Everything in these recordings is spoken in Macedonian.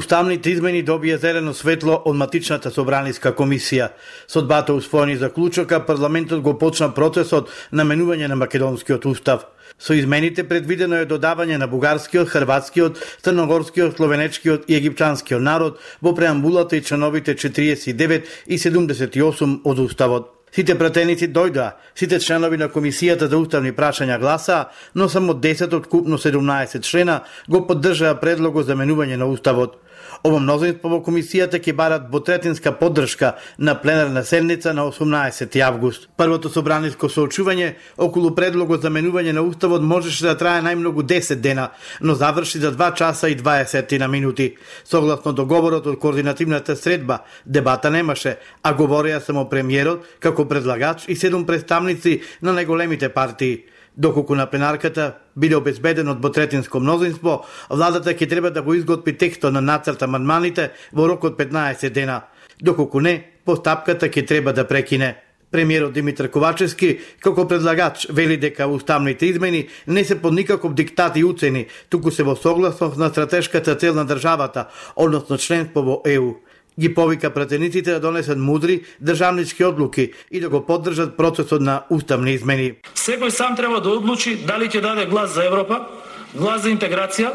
Уставните измени добија зелено светло од матичната собраниска комисија. Содбата усвоени заклучока, парламентот го почна процесот на менување на македонскиот устав. Со измените предвидено е додавање на бугарскиот, хрватскиот, црногорскиот, словенечкиот и египтчанскиот народ во преамбулата и членовите 49 и 78 од уставот. Сите пратеници дојдоа, сите членови на Комисијата за уставни прашања гласа, но само 10 од купно 17 члена го поддржаа предлогот за менување на уставот. Ова мнозинство во комисијата ќе барат Ботретинска поддршка на пленарна седница на 18 август. Првото собраниско соочување околу предлогот за менување на уставот можеше да трае најмногу 10 дена, но заврши за 2 часа и 20 на минути. Согласно договорот од координативната средба, дебата немаше, а говореа само премиерот како предлагач и седум представници на најголемите партии. Доколку на пленарката биде обезбедено ботретинско мнозинство, владата ќе треба да го изготви текстот на нацрт амандманите во рок од 15 дена. Доколку не, постапката ќе треба да прекине. Премиерот Димитар Ковачевски, како предлагач, вели дека уставните измени не се под никаков диктат и уцени, туку се во согласност на стратешката цел на државата, односно членство во ЕУ ги повика пратениците да донесат мудри државнички одлуки и да го поддржат процесот на уставни измени. Секој сам треба да одлучи дали ќе даде глас за Европа, глас за интеграција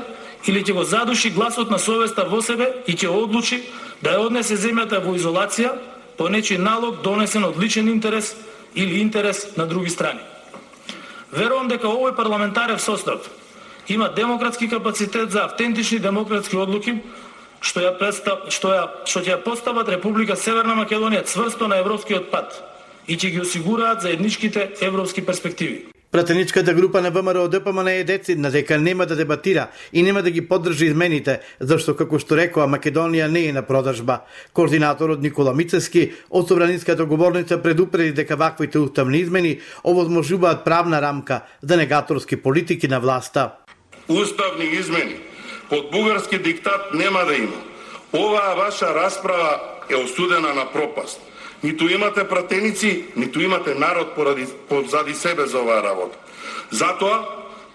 или ќе го задуши гласот на совеста во себе и ќе одлучи да ја однесе земјата во изолација по нечи налог донесен од личен интерес или интерес на други страни. Верувам дека овој парламентарен состав има демократски капацитет за автентични демократски одлуки што ја представ, што ја што ќе ја постават Република Северна Македонија цврсто на европскиот пат и ќе ги осигураат заедничките европски перспективи. Пратеничката група на ВМРО ДПМН е децидна дека нема да дебатира и нема да ги поддржи измените, зашто како што рекоа Македонија не е на продажба. Координаторот Никола Мицевски од Собраниската говорница предупреди дека ваквите уставни измени овозможуваат правна рамка за негаторски политики на власта. Уставни измени под бугарски диктат нема да има. Оваа ваша расправа е осудена на пропаст. Ниту имате пратеници, ниту имате народ поради, позади себе за оваа работа. Затоа,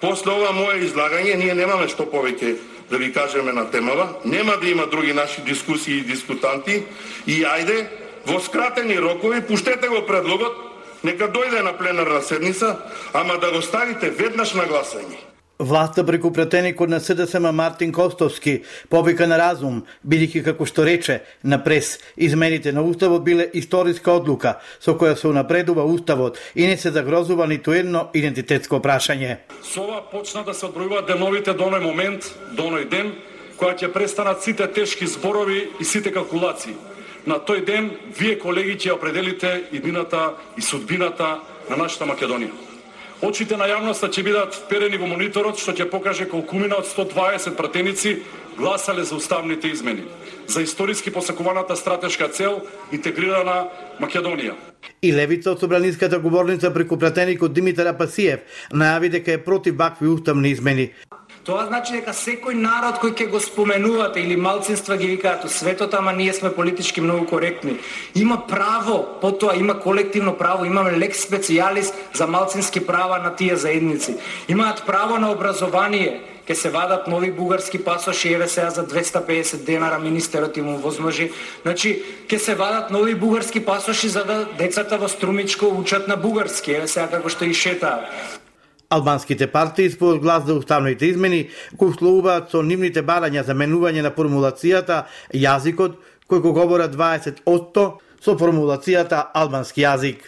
после ова моје излагање, ние немаме што повеќе да ви кажеме на темава, нема да има други наши дискусии и дискутанти и ајде, во скратени рокови, пуштете го предлогот, нека дојде на пленарна седница, ама да го ставите веднаш на гласање. Власта преку претеникот на СДСМ Мартин Костовски повика на разум, бидејќи како што рече на прес, измените на уставот биле историска одлука со која се унапредува уставот и не се загрозува ниту едно идентитетско прашање. Со ова почна да се одбројуваат деновите до оној момент, до оној ден, која ќе престанат сите тешки зборови и сите калкулации. На тој ден, вие колеги ќе определите иднината и судбината на нашата Македонија. Очите на јавноста ќе бидат вперени во мониторот што ќе покаже колку мина од 120 пратеници гласале за уставните измени, за историски посакуваната стратешка цел интегрирана Македонија. И левица од собраниската говорница преку пратеникот Димитар Апасиев најави дека е против вакви уставни измени. Тоа значи дека секој народ кој ќе го споменувате или малцинства ги викаат у светот, ама ние сме политички многу коректни, има право, потоа има колективно право, имаме лек специјалис за малцински права на тие заедници. Имаат право на образование, ќе се вадат нови бугарски пасоши, еве сега за 250 денара министерот им возможи. Значи, ќе се вадат нови бугарски пасоши за да децата во Струмичко учат на бугарски, еве сега како што и шетаат. Албанските партии според глас за уставните измени го условуваат со нивните барања за менување на формулацијата јазикот кој го говора 20 со формулацијата албански јазик.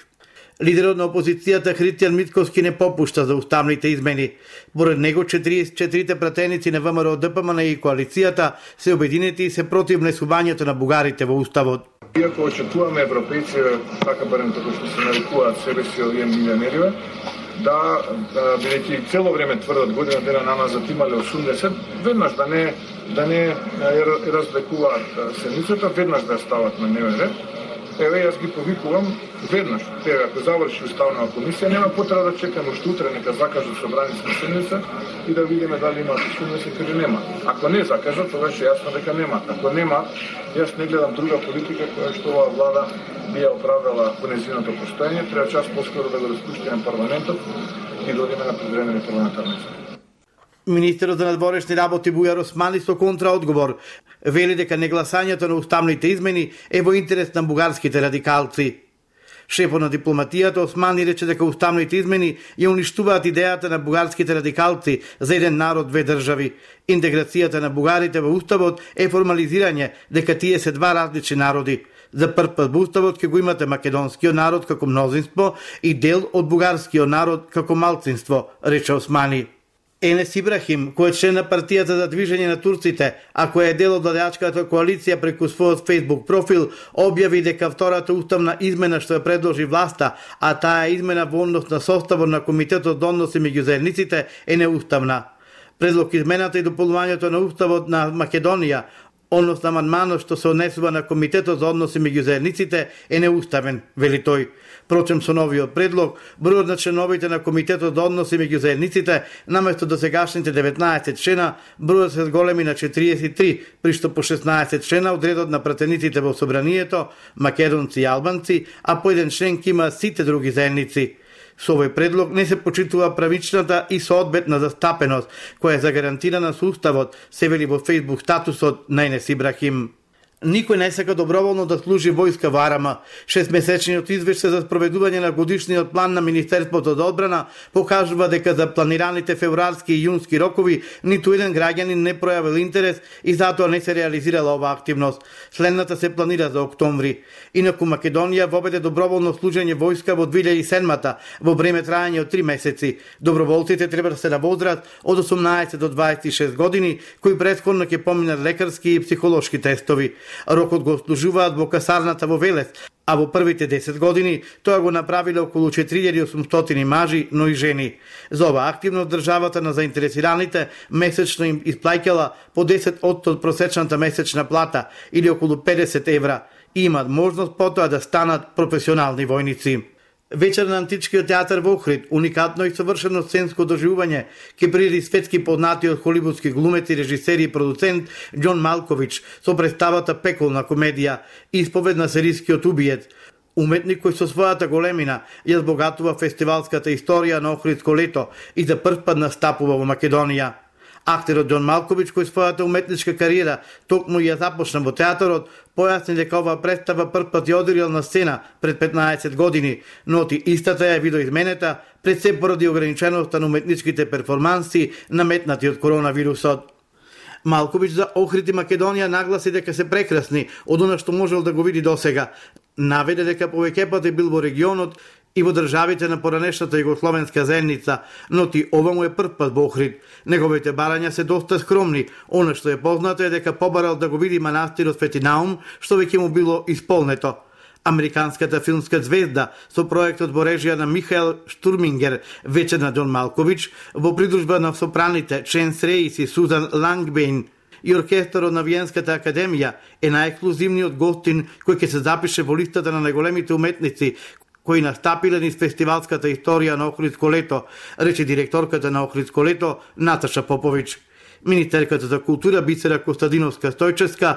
Лидерот на опозицијата Христијан Митковски не попушта за уставните измени. Поред него 44 пратеници на ВМРО ДПМН и коалицијата се обединети и се против внесувањето на бугарите во уставот. Иако очекуваме европејци, така барем како што се нарекуваат себе си овие милионериве, Да, да, бидејќи цело време тврдат година дена намазат имале 80, веднаш да не да не ја разблекуваат седмицата, веднаш да стават на дневен ред. Еве јас ги повикувам веднаш, еве ако заврши уставна комисија, нема потреба да чекаме уште утре нека закажат собраниска седница и да видиме дали има сумнеси или нема. Ако не закажат, тогаш е јасно дека нема. Ако нема, јас не гледам друга политика која што оваа влада би ја оправдала по незиното постоење, треба час поскоро да го распуштиме парламентот и да одиме на предвремени парламентарни избори. Министерот за надворешни работи Бујар Османи со контраодговор вели дека негласањето на уставните измени е во интерес на бугарските радикалци. Шефот на дипломатијата Османи рече дека уставните измени ја уништуваат идејата на бугарските радикалци за еден народ, две држави. Интеграцијата на бугарите во уставот е формализирање дека тие се два различни народи. За прв пат во уставот ќе го имате македонскиот народ како мнозинство и дел од бугарскиот народ како малцинство, рече Османи. Енес Ибрахим, кој е член на партијата за движење на турците, а кој е дел од владеачката коалиција преку својот Facebook профил, објави дека втората уставна измена што ја предложи власта, а таа измена во однос на составот на Комитетот за односи меѓу заедниците е неуставна. Предлог измената и дополнувањето на уставот на Македонија однос на амандманот што се однесува на Комитетот за односи меѓу заедниците е неуставен, вели тој. Прочем со новиот предлог, бројот на членовите на Комитетот за односи меѓу заедниците, наместо до сегашните 19 члена, бројот се зголеми на 43, при што по 16 члена од редот на пратениците во собранието, македонци и албанци, а по еден член има сите други заедници. Со овој предлог не се почитува правичната и соодветна застапеност, која е загарантирана со Уставот, се вели во Facebook статусот на Енес Ибрахим. Никој не сака доброволно да служи војска во Арама. Шестмесечниот извештај за спроведување на годишниот план на Министерството за одбрана покажува дека за планираните февруарски и јунски рокови ниту еден граѓанин не пројавил интерес и затоа не се реализирала оваа активност. Следната се планира за октомври. Инаку Македонија воведе доброволно служење војска во 2007-та во време трајање од 3 месеци. Доброволците треба да се на возраст од 18 до 26 години, кои претходно ќе поминат лекарски и психолошки тестови. Рокот го служуваат во касарната во Велес, а во првите 10 години тоа го направиле околу 4800 мажи, но и жени. За оваа активно државата на заинтересираните месечно им исплаќала по 10 од просечната месечна плата или околу 50 евра и имат можност потоа да станат професионални војници. Вечер на античкиот театар во Охрид, уникатно и совршено сценско доживување, ке прири светски познатиот холивудски глумец и режисер и продуцент Џон Малкович со представата Пеколна комедија и исповед на серискиот убиец, Уметник кој со својата големина ја збогатува фестивалската историја на Охридско лето и за прв пат настапува во Македонија. Актерот Џон Малкович, кој својата уметничка кариера токму ја започна во театарот, појасни дека оваа представа прв пат ја одирил на сцена пред 15 години, но ти истата ја видоизменета пред се поради ограниченоста на уметничките перформанси наметнати од коронавирусот. Малкович за Охрид и Македонија нагласи дека се прекрасни од она што можел да го види досега. Наведе дека повеќе пати бил во регионот и во државите на поранешната југословенска заедница, но ти ова му е прв пат во Охрид. Неговите барања се доста скромни. Оно што е познато е дека побарал да го види манастирот Фетинаум, што веќе му било исполнето. Американската филмска звезда со проектот во режија на Михаел Штурмингер, вече на Џон Малкович, во придружба на сопраните Ченс Рейс и Сузан Лангбейн, и оркестарот на Виенската академија е најексклузивниот гостин кој ќе се запише во листата на најголемите уметници кои настапиле низ фестивалската историја на Охридско лето, рече директорката на Охридско лето Наташа Попович. Министерката за култура Бисера Костадиновска Стојческа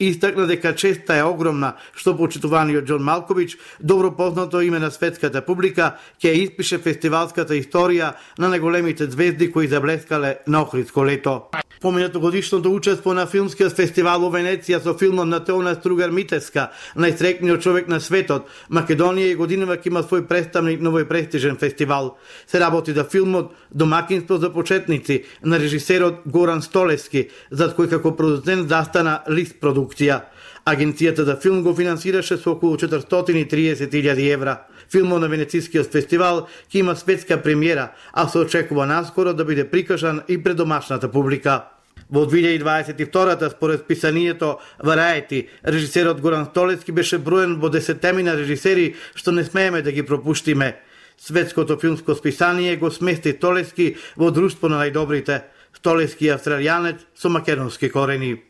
Истакна дека честа е огромна, што почитуваниот Џон Малкович, добро познато име на светската публика, ќе испише фестивалската историја на најголемите звезди кои заблескале на Охридско лето. Поминато годишното учество на филмскиот фестивал во Венеција со филмот на Теона Стругар Митеска, најстрекниот човек на светот, Македонија и годинава ќе има свој представник на овој престижен фестивал. Се работи за филмот Домакинство за почетници на режисерот Горан Столески, зад кој како продуцент застана лист продукт продукција. Агенцијата за филм го финансираше со околу 430.000 евра. Филмот на Венецискиот фестивал ќе има светска премиера, а се очекува наскоро да биде прикажан и пред домашната публика. Во 2022-та, според писанието Variety, режисерот Горан Столецки беше броен во десетеми на режисери што не смееме да ги пропуштиме. Светското филмско списание го смести Толески во друштво на најдобрите. Столески австралијанец со македонски корени.